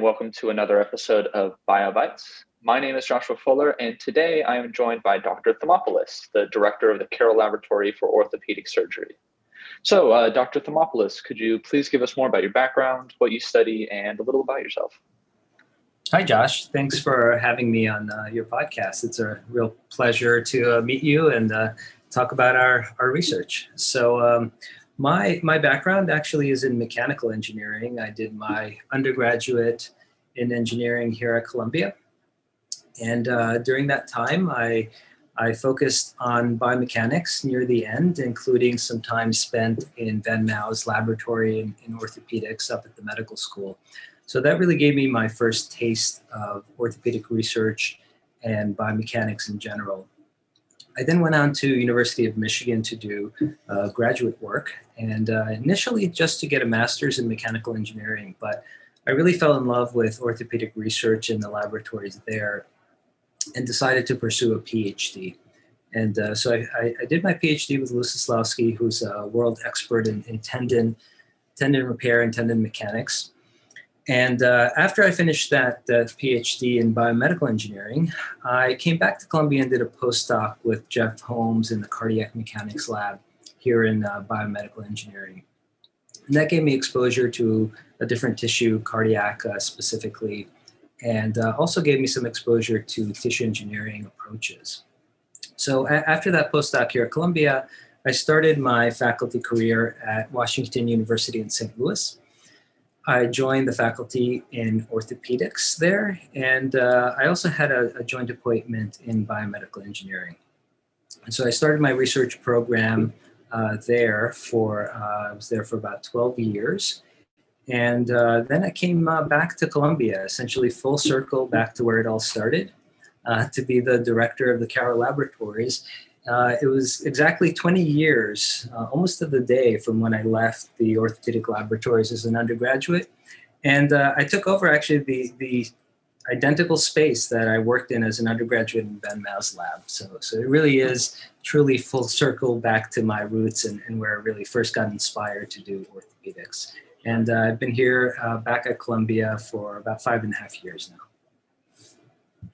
welcome to another episode of BioBytes. My name is Joshua Fuller, and today I am joined by Dr. Thomopoulos, the director of the Carroll Laboratory for Orthopedic Surgery. So, uh, Dr. Thomopoulos, could you please give us more about your background, what you study, and a little about yourself? Hi, Josh. Thanks for having me on uh, your podcast. It's a real pleasure to uh, meet you and uh, talk about our, our research. So, um, my, my background actually is in mechanical engineering. I did my undergraduate in engineering here at Columbia. And uh, during that time, I, I focused on biomechanics near the end, including some time spent in Van Mow's laboratory in, in orthopedics up at the medical school. So that really gave me my first taste of orthopedic research and biomechanics in general. I then went on to University of Michigan to do uh, graduate work, and uh, initially just to get a master's in mechanical engineering. But I really fell in love with orthopedic research in the laboratories there, and decided to pursue a PhD. And uh, so I, I, did my PhD with Lou Soslowsky, who's a world expert in, in tendon, tendon repair and tendon mechanics. And uh, after I finished that, that PhD in biomedical engineering, I came back to Columbia and did a postdoc with Jeff Holmes in the cardiac mechanics lab here in uh, biomedical engineering. And that gave me exposure to a different tissue, cardiac uh, specifically, and uh, also gave me some exposure to tissue engineering approaches. So a- after that postdoc here at Columbia, I started my faculty career at Washington University in St. Louis I joined the faculty in orthopedics there, and uh, I also had a, a, joint appointment in biomedical engineering. And so I started my research program uh, there for, uh, I was there for about 12 years. And uh, then I came uh, back to Columbia, essentially full circle back to where it all started, to be the director of the Carroll Laboratories. It was exactly 20 years, almost to the day, from when I left the orthopedic laboratories as an undergraduate. And I took over actually the, the identical space that I worked in as an undergraduate in Van Mow's lab. So, so it really is truly full circle back to my roots and, and where I really first got inspired to do orthopedics. And uh, I've been here uh, back at Columbia for about five and a half years now.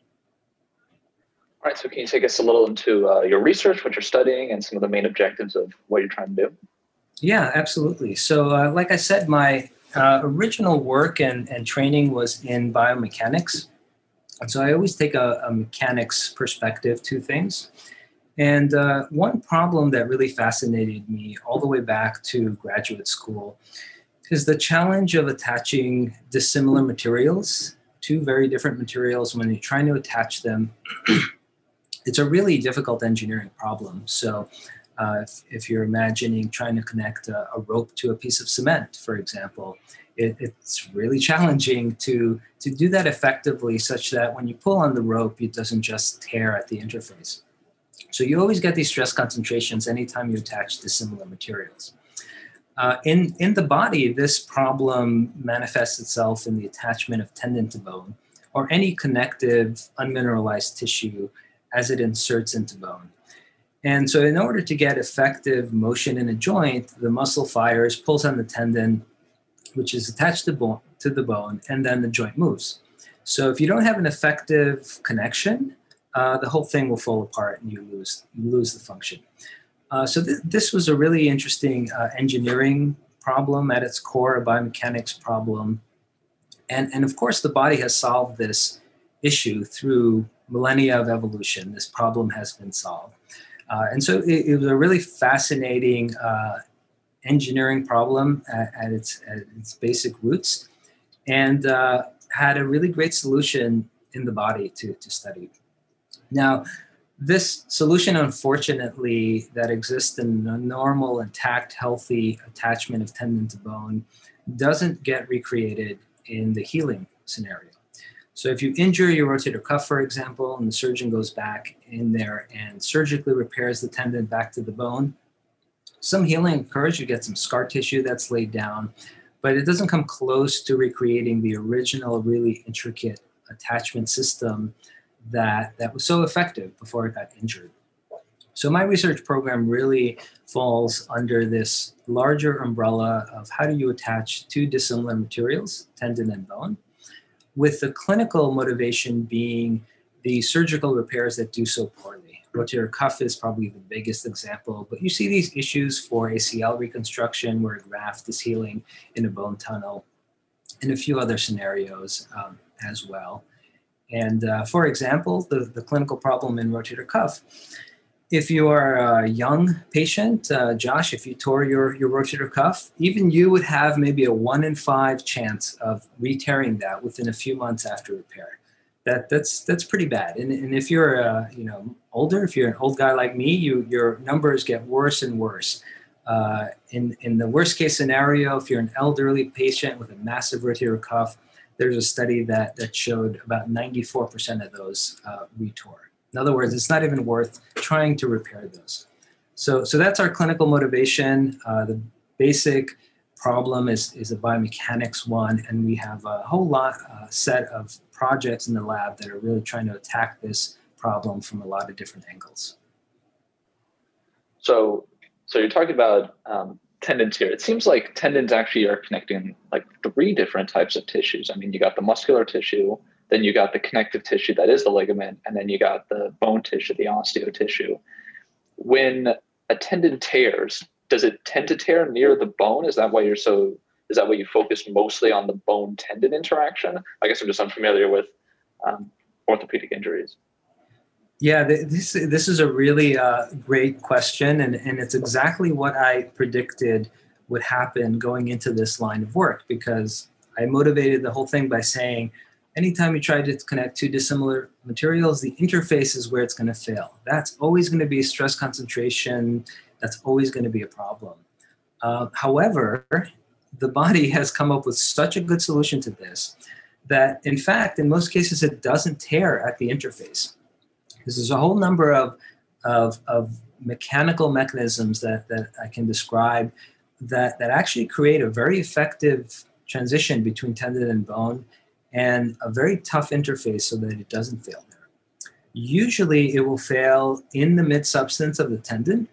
All right, so can you take us a little into uh, your research, what you're studying, and some of the main objectives of what you're trying to do? Yeah, absolutely. So, uh, like I said, my uh, original work and, and training was in biomechanics. And so I always take a, a mechanics perspective to things. And uh, one problem that really fascinated me all the way back to graduate school is the challenge of attaching dissimilar materials, two very different materials, when you're trying to attach them it's a really difficult engineering problem. So uh, if, if, you're imagining trying to connect a, a, rope to a piece of cement, for example, it, it's really challenging to, to do that effectively such that when you pull on the rope, it doesn't just tear at the interface. So you always get these stress concentrations anytime you attach dissimilar materials. Uh, in, in the body, this problem manifests itself in the attachment of tendon to bone or any connective unmineralized tissue as it inserts into bone. And so, in order to get effective motion in a joint, the muscle fires, pulls on the tendon, which is attached to, bone, to the bone, and then the joint moves. So, if you don't have an effective connection, uh, the whole thing will fall apart and you lose, you lose the function. Uh, so, th- this was a really interesting uh, engineering problem at its core, a biomechanics problem. And, and of course, the body has solved this issue through millennia of evolution, this problem has been solved. Uh, and so it, it, was a really fascinating uh, engineering problem at, at, its, at, its, basic roots and had a really great solution in the body to, to study. Now, this solution, unfortunately, that exists in a normal, intact, healthy attachment of tendon to bone doesn't get recreated in the healing scenario. So if you injure your rotator cuff, for example, and the surgeon goes back in there and surgically repairs the tendon back to the bone, some healing occurs. You get some scar tissue that's laid down, but it doesn't come close to recreating the original, really intricate attachment system that, that was so effective before it got injured. So my research program really falls under this larger umbrella of how do you attach two dissimilar materials, tendon and bone, with the clinical motivation being the surgical repairs that do so poorly. Rotator cuff is probably the biggest example, but you see these issues for ACL reconstruction where a graft is healing in a bone tunnel, and a few other scenarios um, as well. And uh, for example, the, the clinical problem in rotator cuff if you are a young patient, uh, Josh, if you tore your, your rotator cuff, even you would have maybe a one in five chance of re-tearing that within a few months after repair. That, that's that's pretty bad. And, and if you're uh, you know older, if you're an old guy like me, you your numbers get worse and worse. Uh, in in the worst case scenario, if you're an elderly patient with a massive rotator cuff, there's a study that that showed about 94% of those uh, retore. In other words, it's not even worth trying to repair those. So, so that's our clinical motivation. Uh, the basic problem is, is a biomechanics one, and we have a whole lot uh, set of projects in the lab that are really trying to attack this problem from a lot of different angles. So, so you're talking about um, tendons here. It seems like tendons actually are connecting like three different types of tissues. I mean, you got the muscular tissue, then you got the connective tissue that is the ligament, and then you got the bone tissue, the osteo tissue. When a tendon tears, does it tend to tear near the bone? Is that why you're so? Is that why you focus mostly on the bone tendon interaction? I guess I'm just unfamiliar with um, orthopedic injuries. Yeah, this this is a really uh, great question, and and it's exactly what I predicted would happen going into this line of work because I motivated the whole thing by saying anytime you try to connect two dissimilar materials, the interface is where it's going to fail. That's always going to be stress concentration. That's always going to be a problem. Uh, however, the body has come up with such a good solution to this that, in fact, in most cases, it doesn't tear at the interface. There's a whole number of, of, of mechanical mechanisms that, that I can describe that, that actually create a very effective transition between tendon and bone and a very tough interface so that it doesn't fail there. Usually it will fail in the mid substance of the tendon.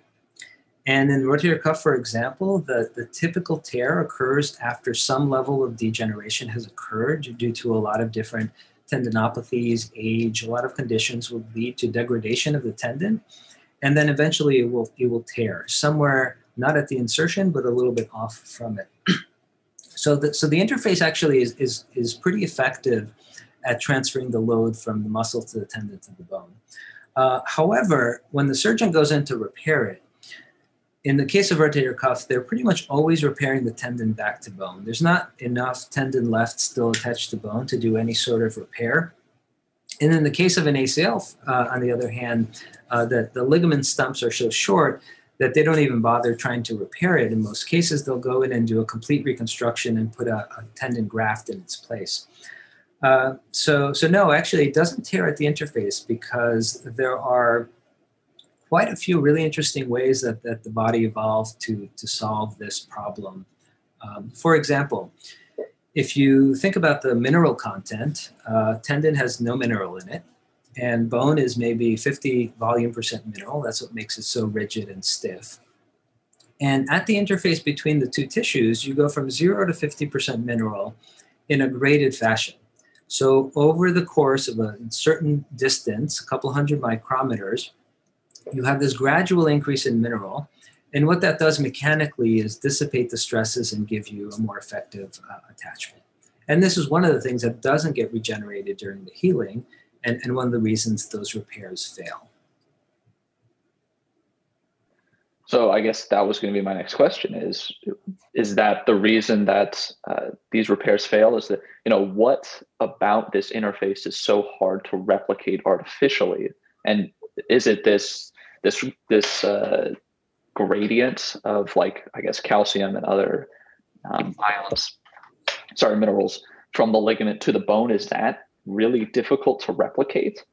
And in rotator cuff, for example, the, the typical tear occurs after some level of degeneration has occurred due to a lot of different tendinopathies, age, a lot of conditions will lead to degradation of the tendon. And then eventually it will, it will tear somewhere, not at the insertion, but a little bit off from it. So the, so the interface actually is, is, is pretty effective at transferring the load from the muscle to the tendon to the bone. Uh, however, when the surgeon goes in to repair it, in the case of rotator cuff, they're pretty much always repairing the tendon back to bone. There's not enough tendon left still attached to bone to do any sort of repair. And in the case of an ACL, uh, on the other hand, uh, the, the ligament stumps are so short that they don't even bother trying to repair it. In most cases, they'll go in and do a complete reconstruction and put a, a tendon graft in its place. Uh, so, so no, actually, it doesn't tear at the interface because there are quite a few really interesting ways that, that the body evolved to, to solve this problem. Um, for example, if you think about the mineral content, uh, tendon has no mineral in it and bone is maybe 50 volume percent mineral. That's what makes it so rigid and stiff. And at the interface between the two tissues, you go from zero to 50% mineral in a graded fashion. So over the course of a certain distance, a couple hundred micrometers, you have this gradual increase in mineral. And what that does mechanically is dissipate the stresses and give you a more effective uh, attachment. And this is one of the things that doesn't get regenerated during the healing and, and one of the reasons those repairs fail. So I guess that was going to be my next question: is is that the reason that uh, these repairs fail? Is that you know what about this interface is so hard to replicate artificially, and is it this this this uh, gradient of like I guess calcium and other um, ions, sorry minerals from the ligament to the bone? Is that really difficult to replicate?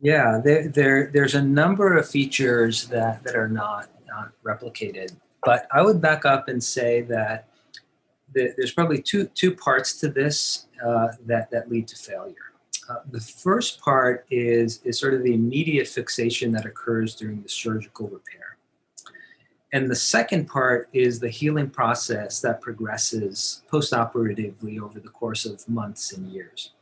Yeah, there, there, there's a number of features that, that are not, not replicated. But I would back up and say that the, there's probably two, two parts to this uh, that, that lead to failure. Uh, the first part is, is sort of the immediate fixation that occurs during the surgical repair. And the second part is the healing process that progresses postoperatively over the course of months and years.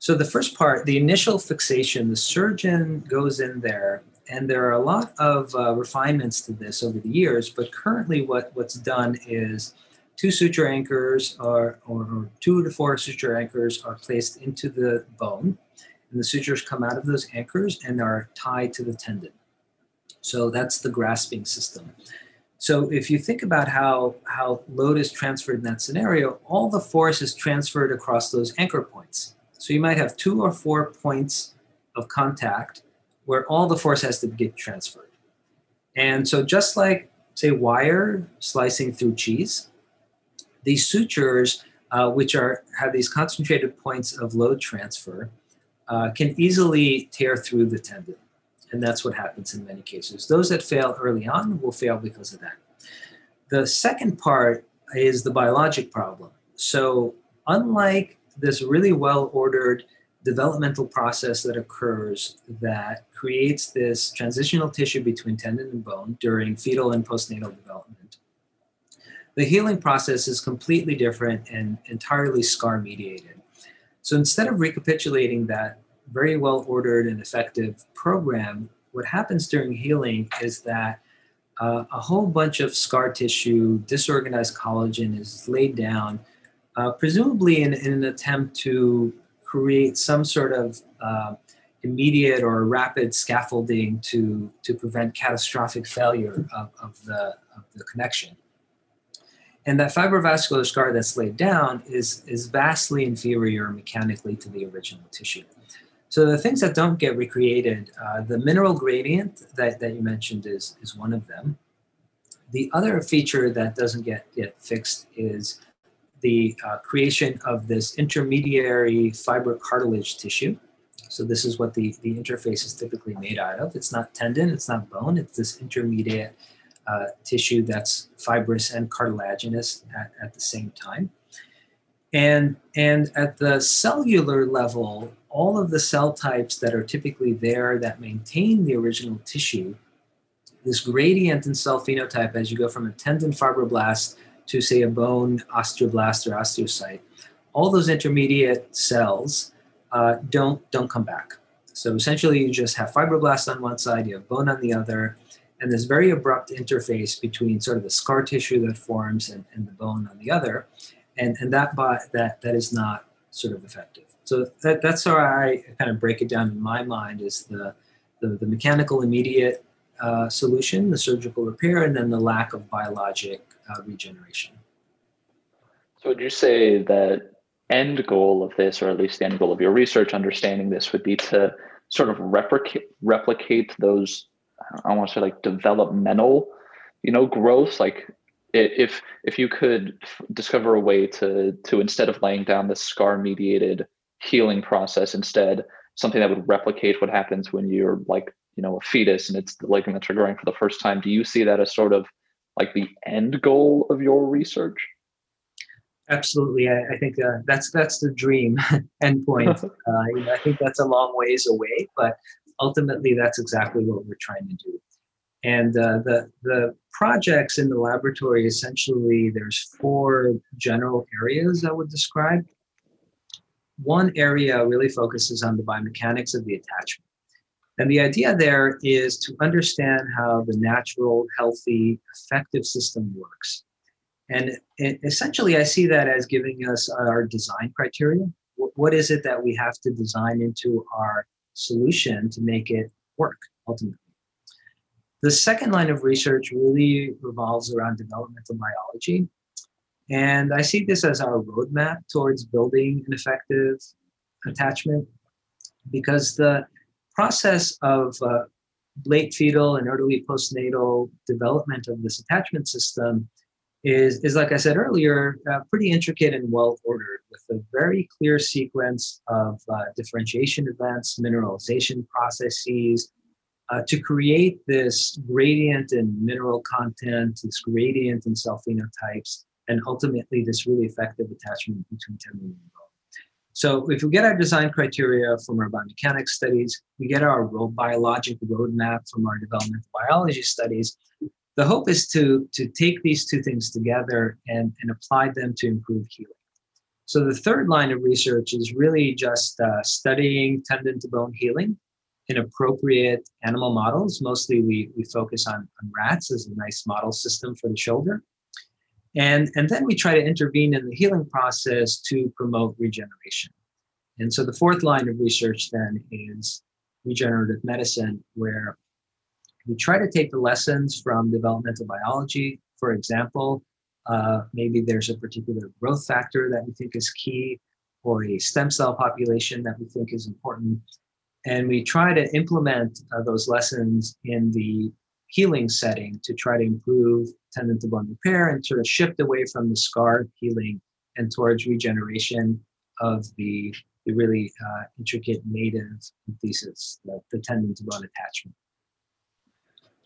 So, the first part, the initial fixation, the surgeon goes in there, and there are a lot of uh, refinements to this over the years, but currently, what, what's done is two suture anchors or, or two to four suture anchors are placed into the bone, and the sutures come out of those anchors and are tied to the tendon. So that's the grasping system. So if you think about how, how load is transferred in that scenario, all the force is transferred across those anchor points. So you might have two or four points of contact where all the force has to get transferred. And so just like, say, wire slicing through cheese, these sutures, uh, which are have these concentrated points of load transfer, uh, can easily tear through the tendon and that's what happens in many cases. Those that fail early on will fail because of that. The second part is the biologic problem. So, unlike this really well ordered developmental process that occurs that creates this transitional tissue between tendon and bone during fetal and postnatal development, the healing process is completely different and entirely scar mediated. So, instead of recapitulating that very well ordered and effective program, what happens during healing is that uh, a whole bunch of scar tissue, disorganized collagen is laid down, uh, presumably in, in, an attempt to create some sort of uh, immediate or rapid scaffolding to, to prevent catastrophic failure of, of, the, of the connection. And that fibrovascular scar that's laid down is, is vastly inferior mechanically to the original tissue. So the things that don't get recreated, uh, the mineral gradient that, that you mentioned is, is one of them. The other feature that doesn't get, get fixed is the uh, creation of this intermediary fibrocartilage tissue. So this is what the, the interface is typically made out of. It's not tendon, it's not bone, it's this intermediate uh, tissue that's fibrous and cartilaginous at, at the same time. And, and at the cellular level, all of the cell types that are typically there that maintain the original tissue, this gradient in cell phenotype as you go from a tendon fibroblast to, say, a bone osteoblast or osteocyte, all those intermediate cells uh, don't, don't come back. So essentially, you just have fibroblasts on one side, you have bone on the other, and this very abrupt interface between sort of the scar tissue that forms and, and the bone on the other and and that that that is not sort of effective. So that, that's how I kind of break it down in my mind is the the, the mechanical immediate uh, solution, the surgical repair, and then the lack of biologic uh, regeneration. So would you say that end goal of this, or at least the end goal of your research understanding this, would be to sort of replicate replicate those I want to say like developmental, you know, growth, like if if you could discover a way to to instead of laying down this scar mediated healing process instead something that would replicate what happens when you're like you know a fetus and it's the ligaments are growing for the first time do you see that as sort of like the end goal of your research? Absolutely. I, I think uh, that's that's the dream endpoint. Uh, i think that's a long ways away but ultimately that's exactly what we're trying to do and uh, the, the projects in the laboratory essentially, there's four general areas I would describe. One area really focuses on the biomechanics of the attachment. And the idea there is to understand how the natural, healthy, effective system works. And essentially, I see that as giving us our design criteria. What is it that we have to design into our solution to make it work ultimately? The second line of research really revolves around developmental biology. And I see this as our roadmap towards building an effective attachment because the process of uh, late fetal and early postnatal development of this attachment system is, is like I said earlier, uh, pretty intricate and well ordered with a very clear sequence of uh, differentiation events, mineralization processes, uh, to create this gradient in mineral content, this gradient in cell phenotypes, and ultimately this really effective attachment between tendon and bone. So if we get our design criteria from our biomechanics studies, we get our biologic roadmap from our developmental biology studies, the hope is to, to take these two things together and, and apply them to improve healing. So the third line of research is really just uh, studying tendon to bone healing in appropriate animal models. Mostly we, we focus on, on rats as a nice model system for the shoulder. And, and then we try to intervene in the healing process to promote regeneration. And so the fourth line of research then is regenerative medicine, where we try to take the lessons from developmental biology. For example, uh, maybe there's a particular growth factor that we think is key, or a stem cell population that we think is important. And we try to implement uh, those lessons in the healing setting to try to improve tendon to bone repair and sort of shift away from the scar healing and towards regeneration of the, the really uh, intricate native thesis, the, the tendon to bone attachment.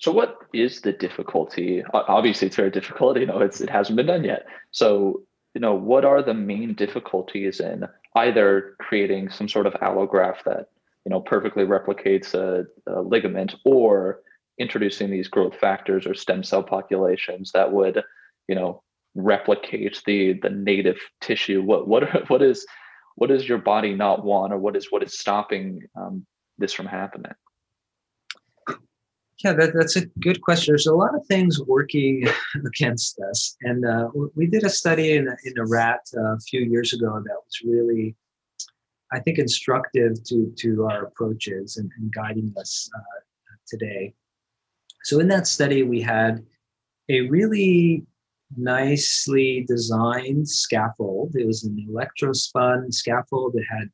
So, what is the difficulty? Obviously, it's very difficult. You know, it's it hasn't been done yet. So, you know, what are the main difficulties in either creating some sort of allograft that you know perfectly replicates a, a ligament, or introducing these growth factors or stem cell populations that would, you know, replicate the the native tissue? What what what is what does your body not want, or what is what is stopping um, this from happening? Yeah, that, that's a good question. There's a lot of things working against us, and uh, we did a study in in a rat uh, a few years ago that was really, I think, instructive to to our approaches and, and guiding us uh, today. So in that study, we had a really nicely designed scaffold. It was an electrospun scaffold. It had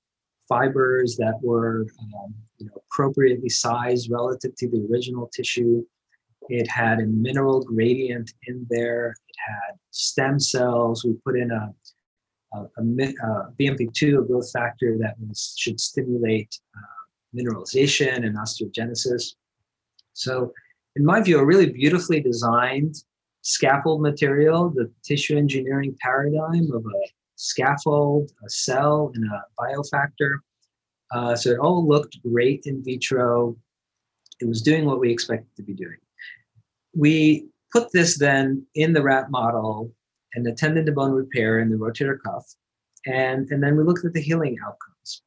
fibers that were um, you know, appropriately sized relative to the original tissue. It had a mineral gradient in there. It had stem cells. We put in a, a, a, a BMP2, a growth factor that was, should stimulate uh, mineralization and osteogenesis. So, in my view, a really beautifully designed scaffold material, the tissue engineering paradigm of a scaffold, a cell, and a biofactor. Uh, so it all looked great in vitro. It was doing what we expected to be doing. We put this then in the rat model and the tendon to bone repair in the rotator cuff, and, and then we looked at the healing outcomes.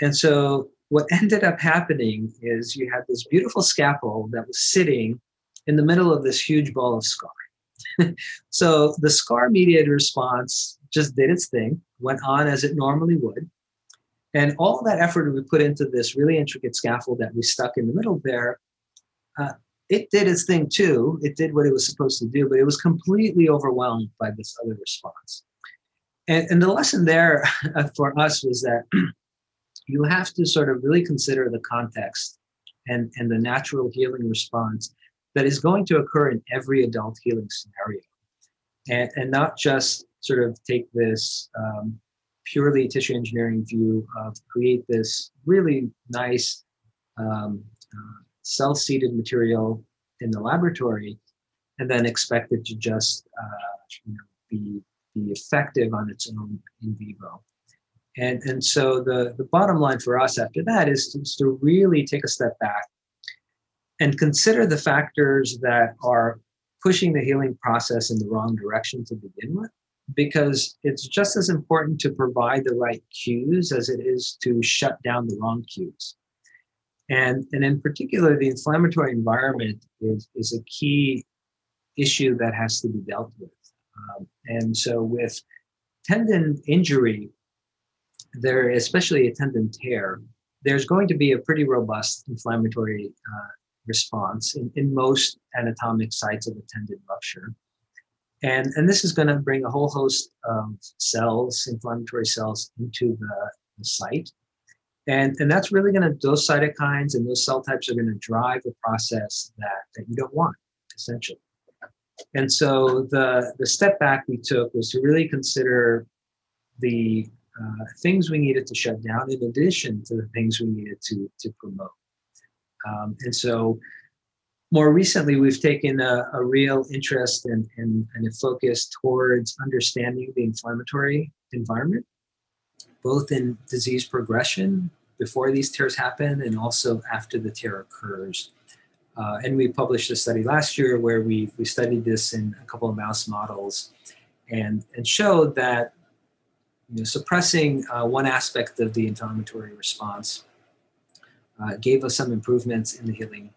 And so what ended up happening is you had this beautiful scaffold that was sitting in the middle of this huge ball of scar. so the scar mediated response just did its thing, went on as it normally would. And all that effort we put into this really intricate scaffold that we stuck in the middle there, uh, it did its thing too. It did what it was supposed to do, but it was completely overwhelmed by this other response. And, and the lesson there for us was that you have to sort of really consider the context and, and the natural healing response that is going to occur in every adult healing scenario. And, and not just sort of take this um, purely tissue engineering view of create this really nice um, uh, cell seeded material in the laboratory and then expect it to just uh, you know, be, be effective on its own in vivo. And, and so the, the bottom line for us after that is to, is to really take a step back and consider the factors that are pushing the healing process in the wrong direction to begin with because it's just as important to provide the right cues as it is to shut down the wrong cues. And, and in particular, the inflammatory environment is, is a key issue that has to be dealt with. Um, and so, with tendon injury, there, especially a tendon tear, there's going to be a pretty robust inflammatory uh, response in, in most anatomic sites of a tendon rupture. And, and this is going to bring a whole host of cells, inflammatory cells, into the, the site. And, and that's really going to, those cytokines and those cell types are going to drive a process that, that you don't want, essentially. And so the, the step back we took was to really consider the uh, things we needed to shut down in addition to the things we needed to, to promote. Um, and so more recently, we've taken a, a real interest in, in, and a focus towards understanding the inflammatory environment, both in disease progression before these tears happen and also after the tear occurs. Uh, and we published a study last year where we, we studied this in a couple of mouse models and, and showed that you know, suppressing uh, one aspect of the inflammatory response uh, gave us some improvements in the healing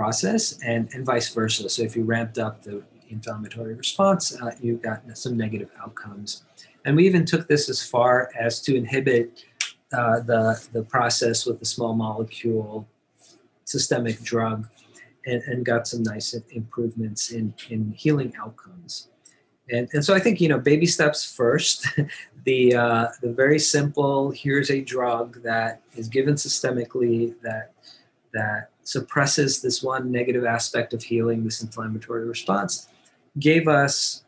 process and, and vice versa. So if you ramped up the inflammatory response, uh, you got some negative outcomes. And we even took this as far as to inhibit uh, the, the process with the small molecule systemic drug and, and got some nice improvements in, in healing outcomes. And, and so I think, you know, baby steps first. the, uh, the very simple, here's a drug that is given systemically that, that suppresses this one negative aspect of healing, this inflammatory response, gave us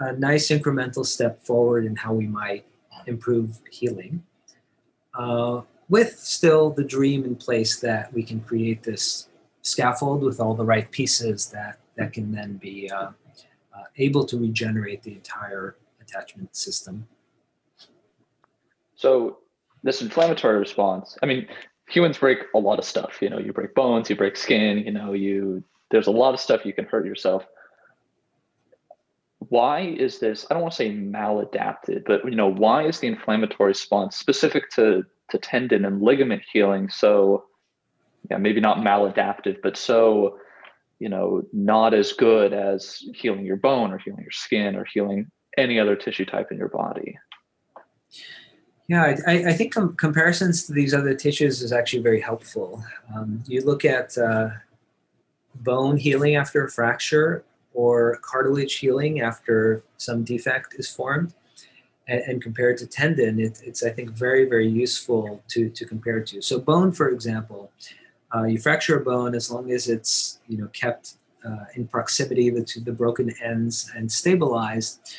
a nice incremental step forward in how we might improve healing. Uh, with still the dream in place that we can create this scaffold with all the right pieces that, that can then be uh, uh, able to regenerate the entire attachment system. So, this inflammatory response, I mean, humans break a lot of stuff. You know, you break bones, you break skin, you know, you there's a lot of stuff you can hurt yourself. Why is this? I don't want to say maladapted, but you know, why is the inflammatory response specific to to tendon and ligament healing so yeah, maybe not maladaptive, but so you know not as good as healing your bone or healing your skin or healing any other tissue type in your body yeah i, I think com- comparisons to these other tissues is actually very helpful um, you look at uh, bone healing after a fracture or cartilage healing after some defect is formed and, and compared to tendon it, it's i think very very useful to to compare to so bone for example uh, you fracture a bone as long as it's you know kept uh, in proximity to the broken ends and stabilized.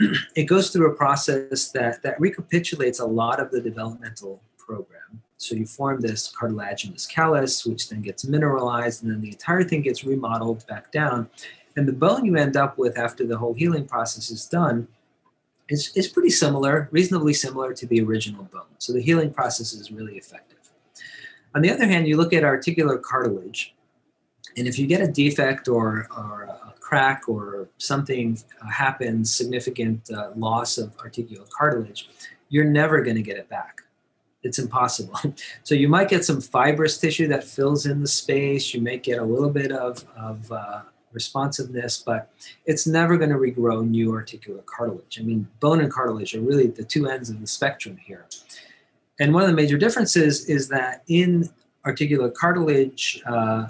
it goes through a process that that recapitulates a lot of the developmental program. So you form this cartilaginous callus, which then gets mineralized, and then the entire thing gets remodeled back down. And the bone you end up with after the whole healing process is done is, is pretty similar, reasonably similar to the original bone. So the healing process is really effective. On the other hand, you look at articular cartilage, and if you get a defect or, or a crack or something uh, happens, significant uh, loss of articular cartilage, you're never going to get it back. It's impossible. so you might get some fibrous tissue that fills in the space. You may get a little bit of, of uh, responsiveness, but it's never going to regrow new articular cartilage. I mean, bone and cartilage are really the two ends of the spectrum here. And one of the major differences is that in articular cartilage, uh,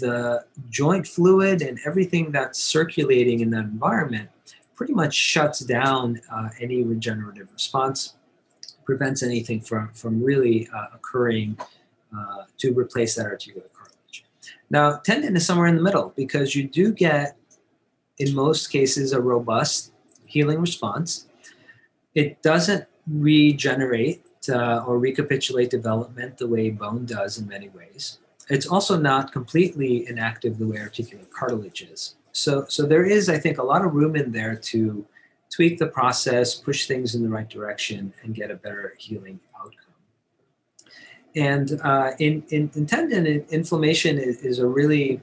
the joint fluid and everything that's circulating in that environment pretty much shuts down uh, any regenerative response, prevents anything from, from really uh, occurring uh, to replace that articular cartilage. Now, tendon is somewhere in the middle because you do get, in most cases, a robust healing response. It doesn't regenerate uh, or recapitulate development the way bone does in many ways. It's also not completely inactive the way articular cartilage is. So, so there is, I think, a lot of room in there to tweak the process, push things in the right direction, and get a better healing outcome. And uh, in, in, in, tendon, inflammation is, is a really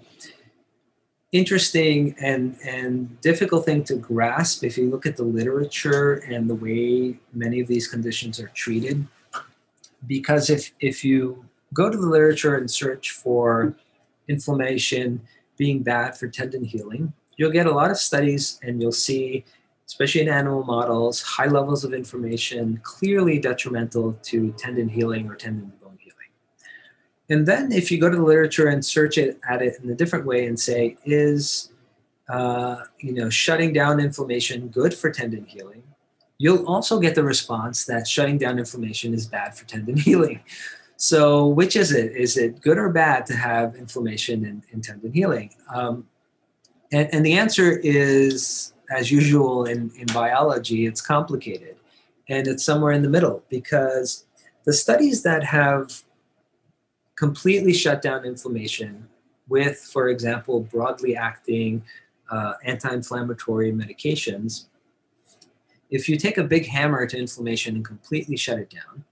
interesting and, and difficult thing to grasp if you look at the literature and the way many of these conditions are treated. Because if, if you go to the literature and search for inflammation being bad for tendon healing, you'll get a lot of studies and you'll see, especially in animal models, high levels of inflammation clearly detrimental to tendon healing or tendon bone healing. and then if you go to the literature and search it at it in a different way and say, is uh, you know shutting down inflammation good for tendon healing? You'll also get the response that shutting down inflammation is bad for tendon healing. So which is it? Is it good or bad to have inflammation in, in tendon healing? Um, and, and the answer is, as usual in, in biology, it's complicated. And it's somewhere in the middle because the studies that have completely shut down inflammation with, for example, broadly acting uh, anti inflammatory medications, if you take a big hammer to inflammation and completely shut it down,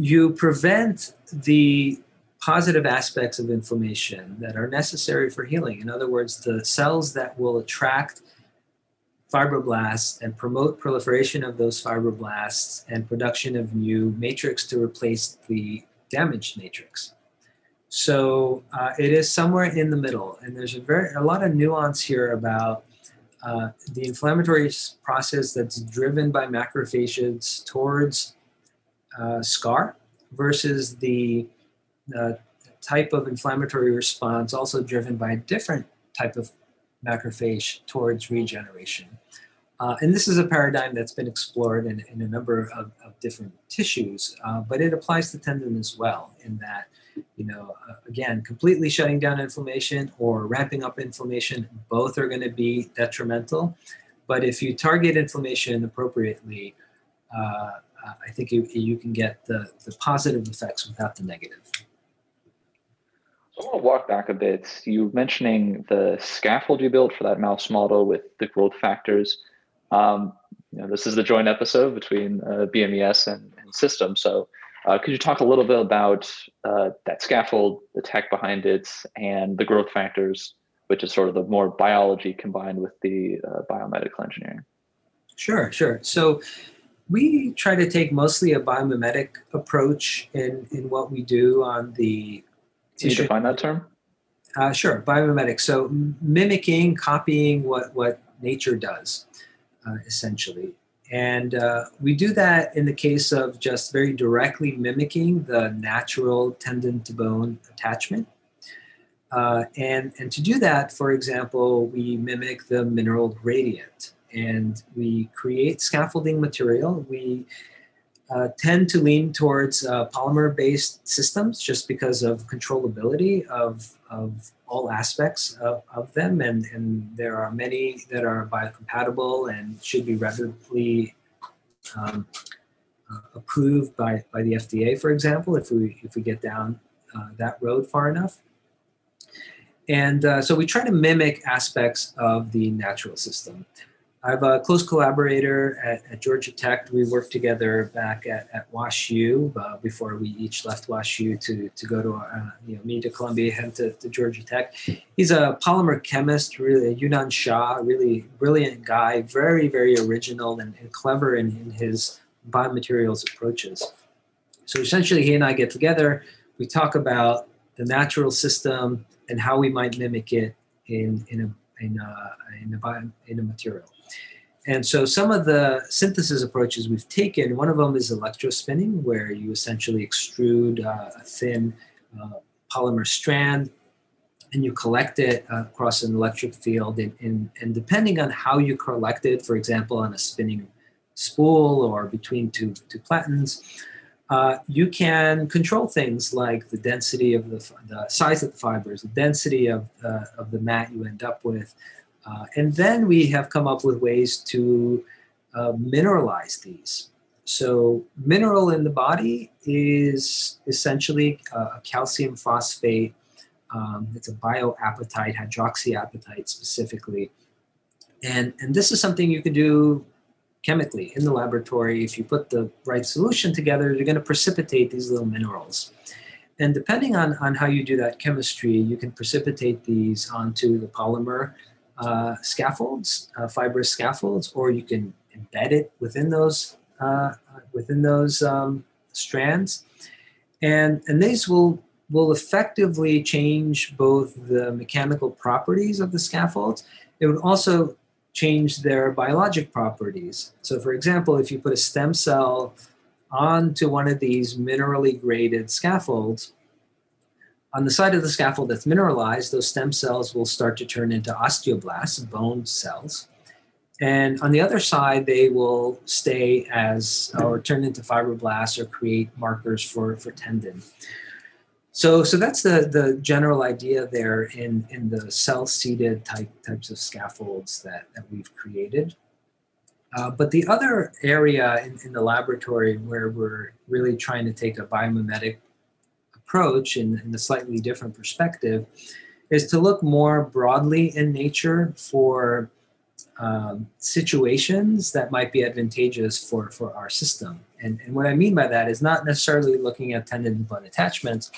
you prevent the positive aspects of inflammation that are necessary for healing. In other words, the cells that will attract fibroblasts and promote proliferation of those fibroblasts and production of new matrix to replace the damaged matrix. So uh, it is somewhere in the middle, and there's a very a lot of nuance here about uh, the inflammatory process that's driven by macrophages towards uh, scar versus the uh, type of inflammatory response also driven by a different type of macrophage towards regeneration. Uh, and this is a paradigm that's been explored in, in a number of, of different tissues, uh, but it applies to tendon as well, in that, you know, uh, again, completely shutting down inflammation or ramping up inflammation, both are going to be detrimental. But if you target inflammation appropriately, uh, I think you, you can get the, the positive effects without the negative. I want to walk back a bit. You mentioning the scaffold you built for that mouse model with the growth factors. Um, you know, this is the joint episode between uh, BMES and, and System. So, uh, could you talk a little bit about uh, that scaffold, the tech behind it, and the growth factors, which is sort of the more biology combined with the uh, biomedical engineering? Sure, sure. So, we try to take mostly a biomimetic approach in, in what we do on the. Can you define that term? Uh, sure, biomimetic. So, mimicking, copying what, what nature does uh, essentially. And uh, we do that in the case of just very directly mimicking the natural tendon to bone attachment. Uh, and, and to do that, for example, we mimic the mineral gradient and we create scaffolding material. We uh, tend to lean towards uh, polymer based systems just because of controllability of, of all aspects of, of them. And, and there are many that are biocompatible and should be readily um, uh, approved by, by the FDA, for example, if we, if we get down uh, that road far enough. And uh, so we try to mimic aspects of the natural system. I have a close collaborator at, at Georgia Tech. We worked together back at, at WashU uh, before we each left WashU to, to go to, uh, you know, me to Columbia, him to, to Georgia Tech. He's a polymer chemist, really, Younan Xia, really brilliant guy, very, very original and, and clever in, in his biomaterials approaches. So essentially, he and I get together, we talk about the natural system and how we might mimic it in, in, a, in, a, in, a, in a material. And so some of the synthesis approaches we've taken, one of them is electrospinning, where you essentially extrude uh, a thin uh, polymer strand and you collect it uh, across an electric field. And, and, and, depending on how you collect it, for example, on a spinning spool or between two, two platens, uh, you can control things like the density of the, the size of the fibers, the density of, uh, of the mat you end up with, uh, and then we have come up with ways to uh, mineralize these. So, mineral in the body is essentially a calcium phosphate. Um, it's a bioapatite, hydroxyapatite specifically. And, and this is something you can do chemically in the laboratory. If you put the right solution together, you're going to precipitate these little minerals. And depending on, on how you do that chemistry, you can precipitate these onto the polymer uh, scaffolds, uh, fibrous scaffolds, or you can embed it within those uh, within those um, strands, and and these will will effectively change both the mechanical properties of the scaffolds. It would also change their biologic properties. So, for example, if you put a stem cell onto one of these minerally graded scaffolds, on the side of the scaffold that's mineralized, those stem cells will start to turn into osteoblasts, bone cells. And on the other side, they will stay as or turn into fibroblasts or create markers for, for tendon. So, so that's the, the general idea there in, in the cell seated type types of scaffolds that, that we've created. Uh, but the other area in, in the laboratory where we're really trying to take a biomimetic approach in, a slightly different perspective is to look more broadly in nature for um, situations that might be advantageous for, for our system. And, and what I mean by that is not necessarily looking at tendon bone attachments,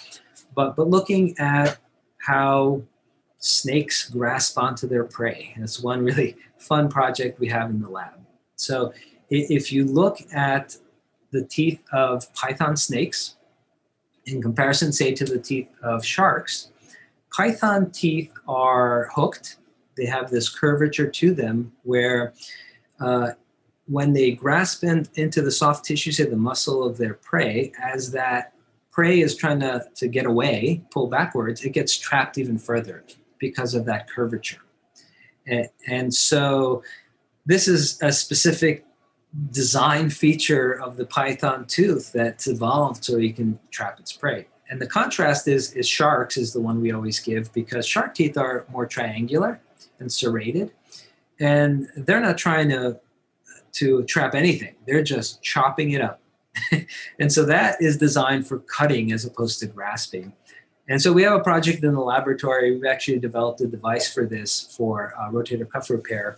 but, but looking at how snakes grasp onto their prey. And it's one really fun project we have in the lab. So if you look at the teeth of python snakes in comparison, say, to the teeth of sharks, python teeth are hooked. They have this curvature to them where uh, when they grasp in, into the soft tissue, say the muscle of their prey, as that prey is trying to, to get away, pull backwards, it gets trapped even further because of that curvature. And, and so this is a specific design feature of the python tooth that's evolved so you can trap its prey. And the contrast is, is sharks is the one we always give because shark teeth are more triangular and serrated. And they're not trying to, to trap anything. They're just chopping it up. and so that is designed for cutting as opposed to grasping. And so we have a project in the laboratory. We've actually developed a device for this for uh, rotator cuff repair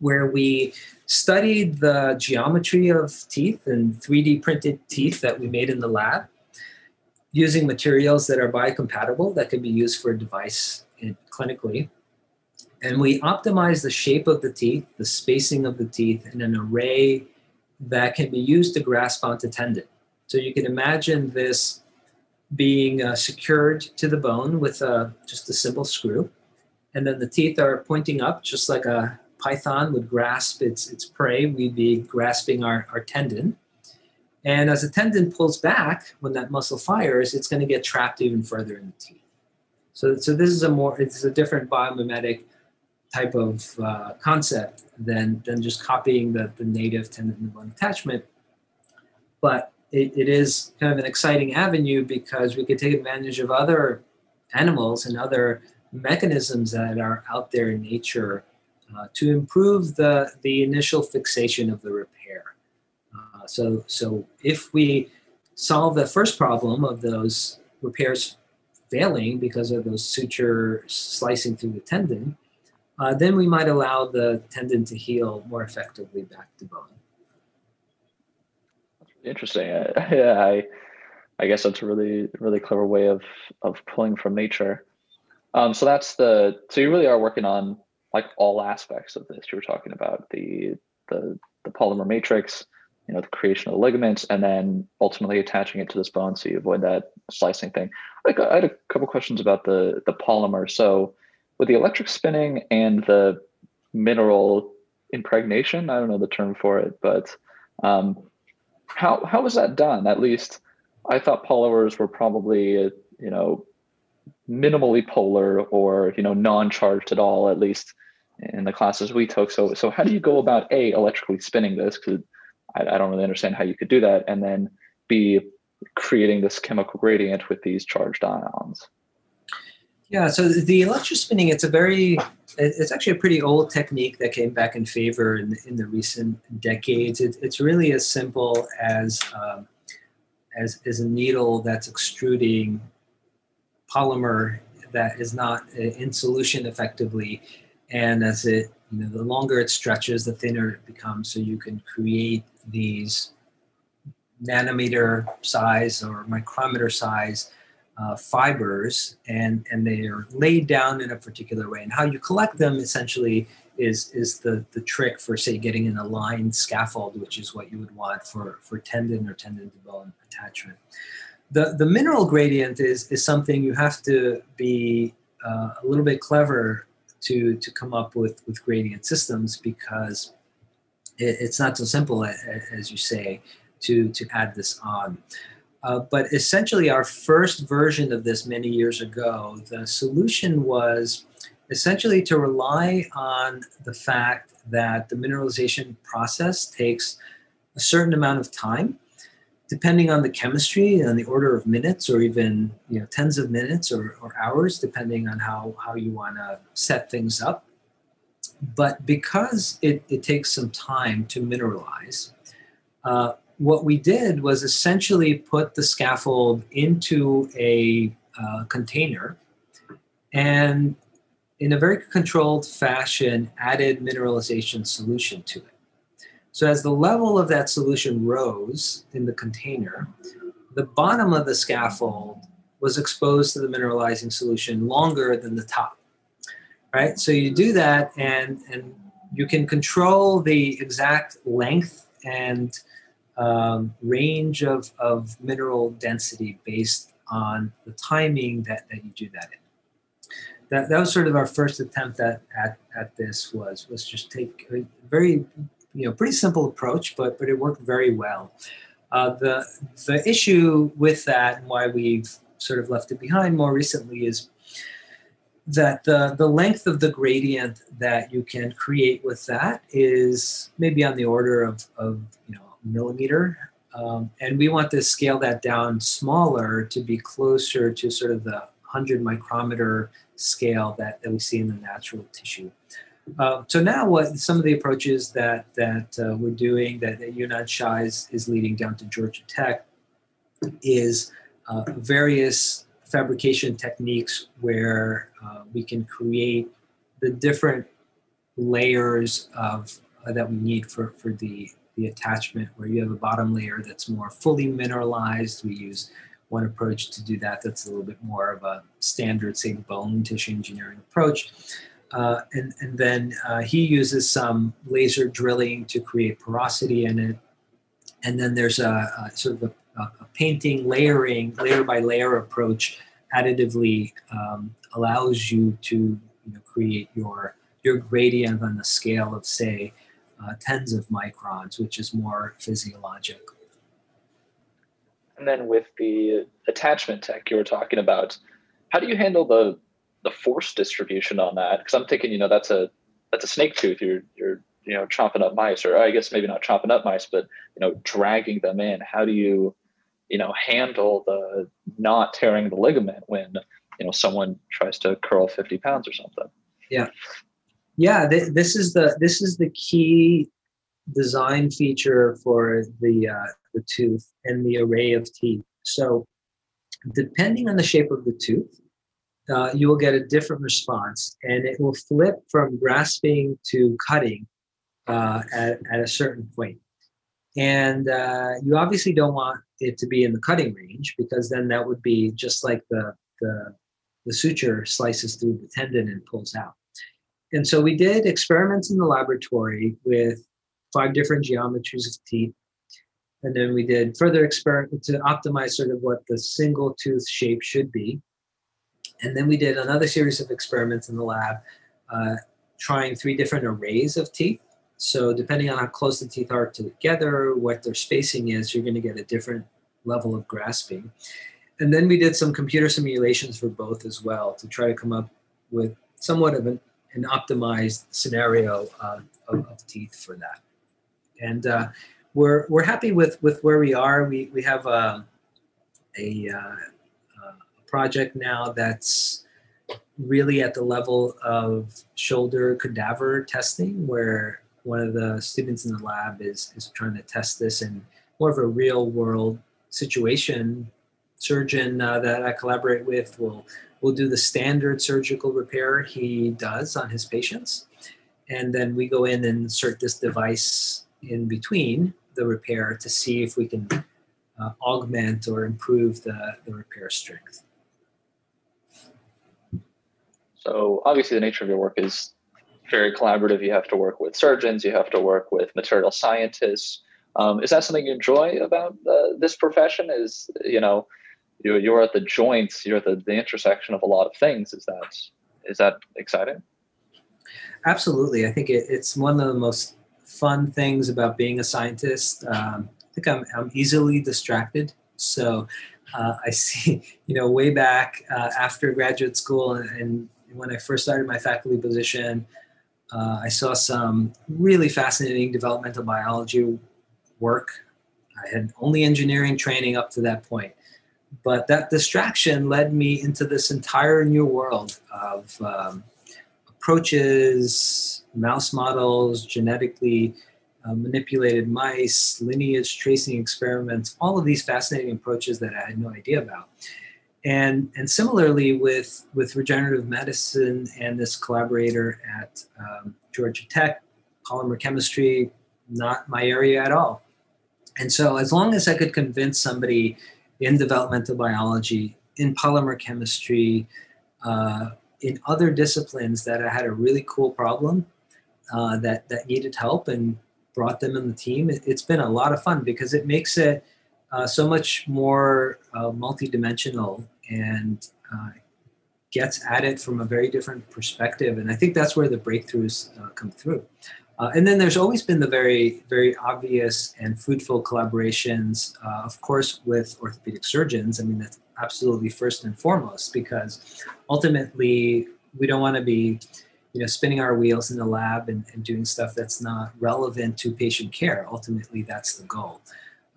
where we studied the geometry of teeth and 3D printed teeth that we made in the lab using materials that are biocompatible that can be used for a device in, clinically. And we optimized the shape of the teeth, the spacing of the teeth, in an array that can be used to grasp onto tendon. So you can imagine this being uh, secured to the bone with uh, just a simple screw. And then the teeth are pointing up, just like a python would grasp its, its prey, we'd be grasping our, our tendon. And as the tendon pulls back, when that muscle fires, it's going to get trapped even further in the teeth. So, so this is a more, it's a different biomimetic type of uh, concept than, than just copying the, the native tendon and bone attachment. But it, it is kind of an exciting avenue because we could take advantage of other animals and other mechanisms that are out there in nature uh, to improve the, the initial fixation of the repair. Uh, so, so if we solve the first problem of those repairs failing because of those suture slicing through the tendon, uh, then we might allow the tendon to heal more effectively back to bone. Interesting. yeah, I, I guess that's a really, really clever way of of pulling from nature. Um, so that's the. So you really are working on like all aspects of this. You were talking about the the the polymer matrix, you know, the creation of the ligaments, and then ultimately attaching it to this bone so you avoid that slicing thing. Like I had a couple questions about the the polymer. So with the electric spinning and the mineral impregnation, I don't know the term for it, but um, how how was that done? At least I thought polymers were probably you know minimally polar or you know non-charged at all at least in the classes we took. So, so how do you go about a electrically spinning this? Because I, I don't really understand how you could do that, and then b creating this chemical gradient with these charged ions. Yeah, so the electrospinning, it's a very, it's actually a pretty old technique that came back in favor in the, in the recent decades. It, it's really as simple as, um, as, as a needle that's extruding polymer that is not uh, in solution effectively and as it you know the longer it stretches the thinner it becomes. So you can create these nanometer size or micrometer size uh, fibers and and they are laid down in a particular way. And how you collect them essentially is is the the trick for say getting an aligned scaffold which is what you would want for for tendon or tendon to bone attachment. The the mineral gradient is is something you have to be uh, a little bit clever to to come up with with gradient systems because it, it's not so simple as you say to to add this on. Uh, but essentially, our first version of this many years ago, the solution was essentially to rely on the fact that the mineralization process takes a certain amount of time depending on the chemistry and the order of minutes or even you know tens of minutes or, or hours depending on how, how you want to set things up but because it, it takes some time to mineralize uh, what we did was essentially put the scaffold into a uh, container and in a very controlled fashion, added mineralization solution to it. So as the level of that solution rose in the container, the bottom of the scaffold was exposed to the mineralizing solution longer than the top. Right? So you do that and and you can control the exact length and um, range of, of mineral density based on the timing that, that you do that in. That, that was sort of our first attempt at, at, at this was was just take a very you know pretty simple approach but but it worked very well uh, the the issue with that and why we've sort of left it behind more recently is that the, the length of the gradient that you can create with that is maybe on the order of, of you know millimeter um, and we want to scale that down smaller to be closer to sort of the 100 micrometer scale that, that we see in the natural tissue. Uh, so now what some of the approaches that, that uh, we're doing that, that Younan is, is leading down to Georgia Tech is uh, various fabrication techniques where uh, we can create the different layers of uh, that we need for, for the, the attachment where you have a bottom layer that's more fully mineralized. We use one approach to do that that's a little bit more of a standard, say, bone tissue engineering approach. Uh, and, and then uh, he uses some laser drilling to create porosity in it. And then there's a, a sort of a, a, painting, layering, layer by layer approach additively um, allows you to you know, create your, your gradient on the scale of, say, uh, tens of microns, which is more physiologic. And then with the attachment tech you were talking about, how do you handle the the force distribution on that? Because I'm thinking, you know, that's a that's a snake tooth. You're you're you know chomping up mice, or I guess maybe not chomping up mice, but you know dragging them in. How do you you know handle the not tearing the ligament when you know someone tries to curl 50 pounds or something? Yeah, yeah. Th- this is the this is the key design feature for the uh, the tooth and the array of teeth. So, depending on the shape of the tooth, uh, you will get a different response, and it will flip from grasping to cutting uh, at, at a certain point. And uh, you obviously don't want it to be in the cutting range because then that would be just like the, the, the suture slices through the tendon and pulls out. And so we did experiments in the laboratory with five different geometries of teeth. And then we did further experiments to optimize sort of what the single tooth shape should be. And then we did another series of experiments in the lab, uh, trying three different arrays of teeth. So depending on how close the teeth are together, what their spacing is, you're going to get a different level of grasping. And then we did some computer simulations for both as well to try to come up with somewhat of an, an optimized scenario uh, of, of teeth for that and uh, we're we're happy with with where we are. We we have a a, uh, a project now that's really at the level of shoulder cadaver testing, where one of the students in the lab is is trying to test this in more of a real world situation. Surgeon uh, that I collaborate with will will do the standard surgical repair he does on his patients, and then we go in and insert this device in between the repair to see if we can uh, augment or improve the, the repair strength. So obviously the nature of your work is very collaborative. You have to work with surgeons, you have to work with material scientists. Um, is that something you enjoy about uh, this profession? Is you know, you, you're at the joints, you're at the, the intersection of a lot of things. Is that is that exciting? Absolutely. I think it, it's one of the most fun things about being a scientist. Um, I think I'm, I'm easily distracted. So uh, I see, you know, way back uh, after graduate school and, and, when I first started my faculty position, uh, I saw some really fascinating developmental biology work. I had only engineering training up to that point. But that distraction led me into this entire new world of um, approaches, mouse models, genetically uh, manipulated mice, lineage tracing experiments, all of these fascinating approaches that I had no idea about. And and similarly with with regenerative medicine and this collaborator at um, Georgia Tech, polymer chemistry, not my area at all. And so, as long as I could convince somebody in developmental biology, in polymer chemistry, uh, in other disciplines that I had a really cool problem uh, that that needed help and brought them in the team, it, has been a lot of fun because it makes it uh, so much more uh, multidimensional and uh, gets at it from a very different perspective. And I think that's where the breakthroughs uh, come through. Uh, and then there's always been the very, very obvious and fruitful collaborations, uh, of course, with orthopedic surgeons. I mean, that's absolutely first and foremost because ultimately we don't want to be, you know, spinning our wheels in the lab and, and doing stuff that's not relevant to patient care. Ultimately, that's the goal.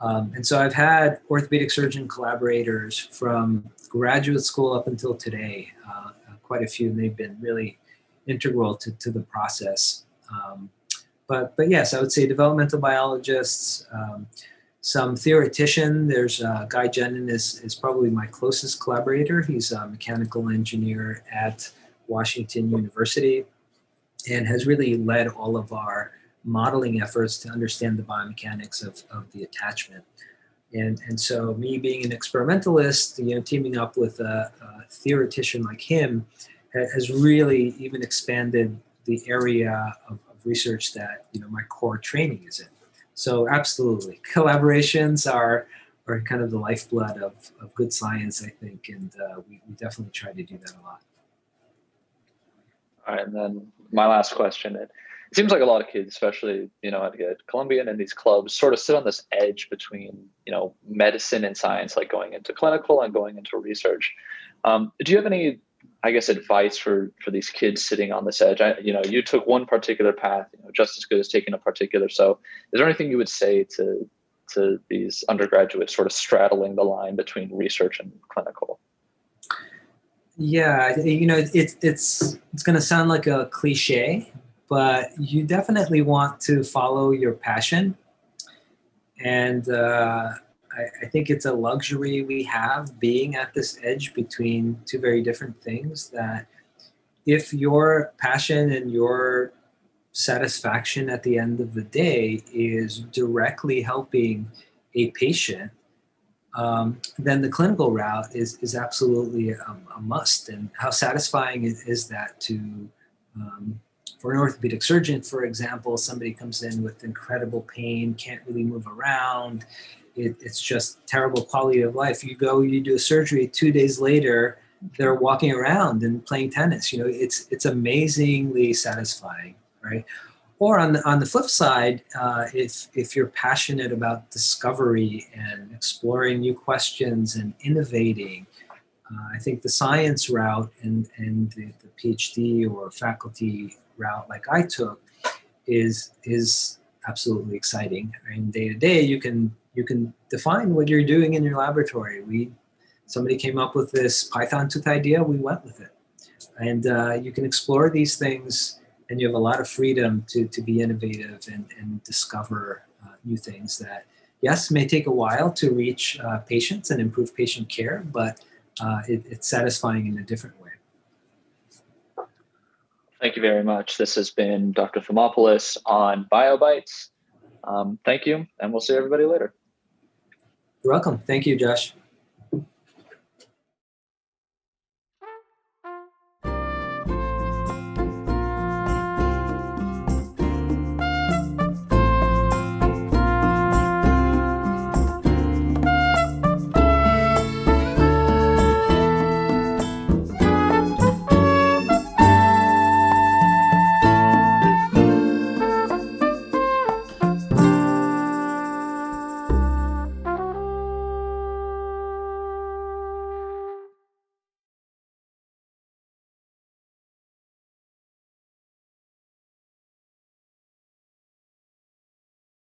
Um, and so I've had orthopedic surgeon collaborators from graduate school up until today, uh, quite a few, and they've been really integral to, to the process. Um, but but yes, I would say developmental biologists, um, some theoretician. There's uh, Guy Genin is is probably my closest collaborator. He's a mechanical engineer at Washington University, and has really led all of our modeling efforts to understand the biomechanics of, of the attachment. And, and so me being an experimentalist, you know, teaming up with a, a theoretician like him has really even expanded the area of, research that you know my core training is in. So absolutely, collaborations are are kind of the lifeblood of, of good science, I think, and uh, we, we definitely try to do that a lot. All right, and then my last question. It, seems like a lot of kids, especially you know at Columbian and in these clubs, sort of sit on this edge between you know medicine and science, like going into clinical and going into research. Um, do you have any I guess advice for for these kids sitting on this edge. I, you know, you took one particular path, you know, just as good as taking a particular. So, is there anything you would say to to these undergraduates sort of straddling the line between research and clinical? Yeah, you know, it's it's it's going to sound like a cliche, but you definitely want to follow your passion, and uh, I, I think it's a luxury we have being at this edge between two very different things that if your passion and your satisfaction at the end of the day is directly helping a patient, um, then the clinical route is, is absolutely a, a must. And how satisfying is, is that to, um, for an orthopedic surgeon, for example, somebody comes in with incredible pain, can't really move around, it, it's just terrible quality of life. You go, you do a surgery, two days later, they're walking around and playing tennis. You know, it's it's amazingly satisfying, right? Or on the on the flip side, uh, if if you're passionate about discovery and exploring new questions and innovating, uh, I think the science route and and the, the PhD or faculty route, like I took, is is absolutely exciting. I mean, day to day, you can you can define what you're doing in your laboratory. We somebody came up with this Python tooth idea, we went with it, and uh, you can explore these things, and you have a lot of freedom to to be innovative and and discover uh, new things that yes may take a while to reach uh, patients and improve patient care, but uh, it, it's satisfying in a different way. Thank you very much. This has been Dr. Thomopoulos on BioBytes. Um, thank you, and we'll see everybody later. You're welcome. Thank you, Josh.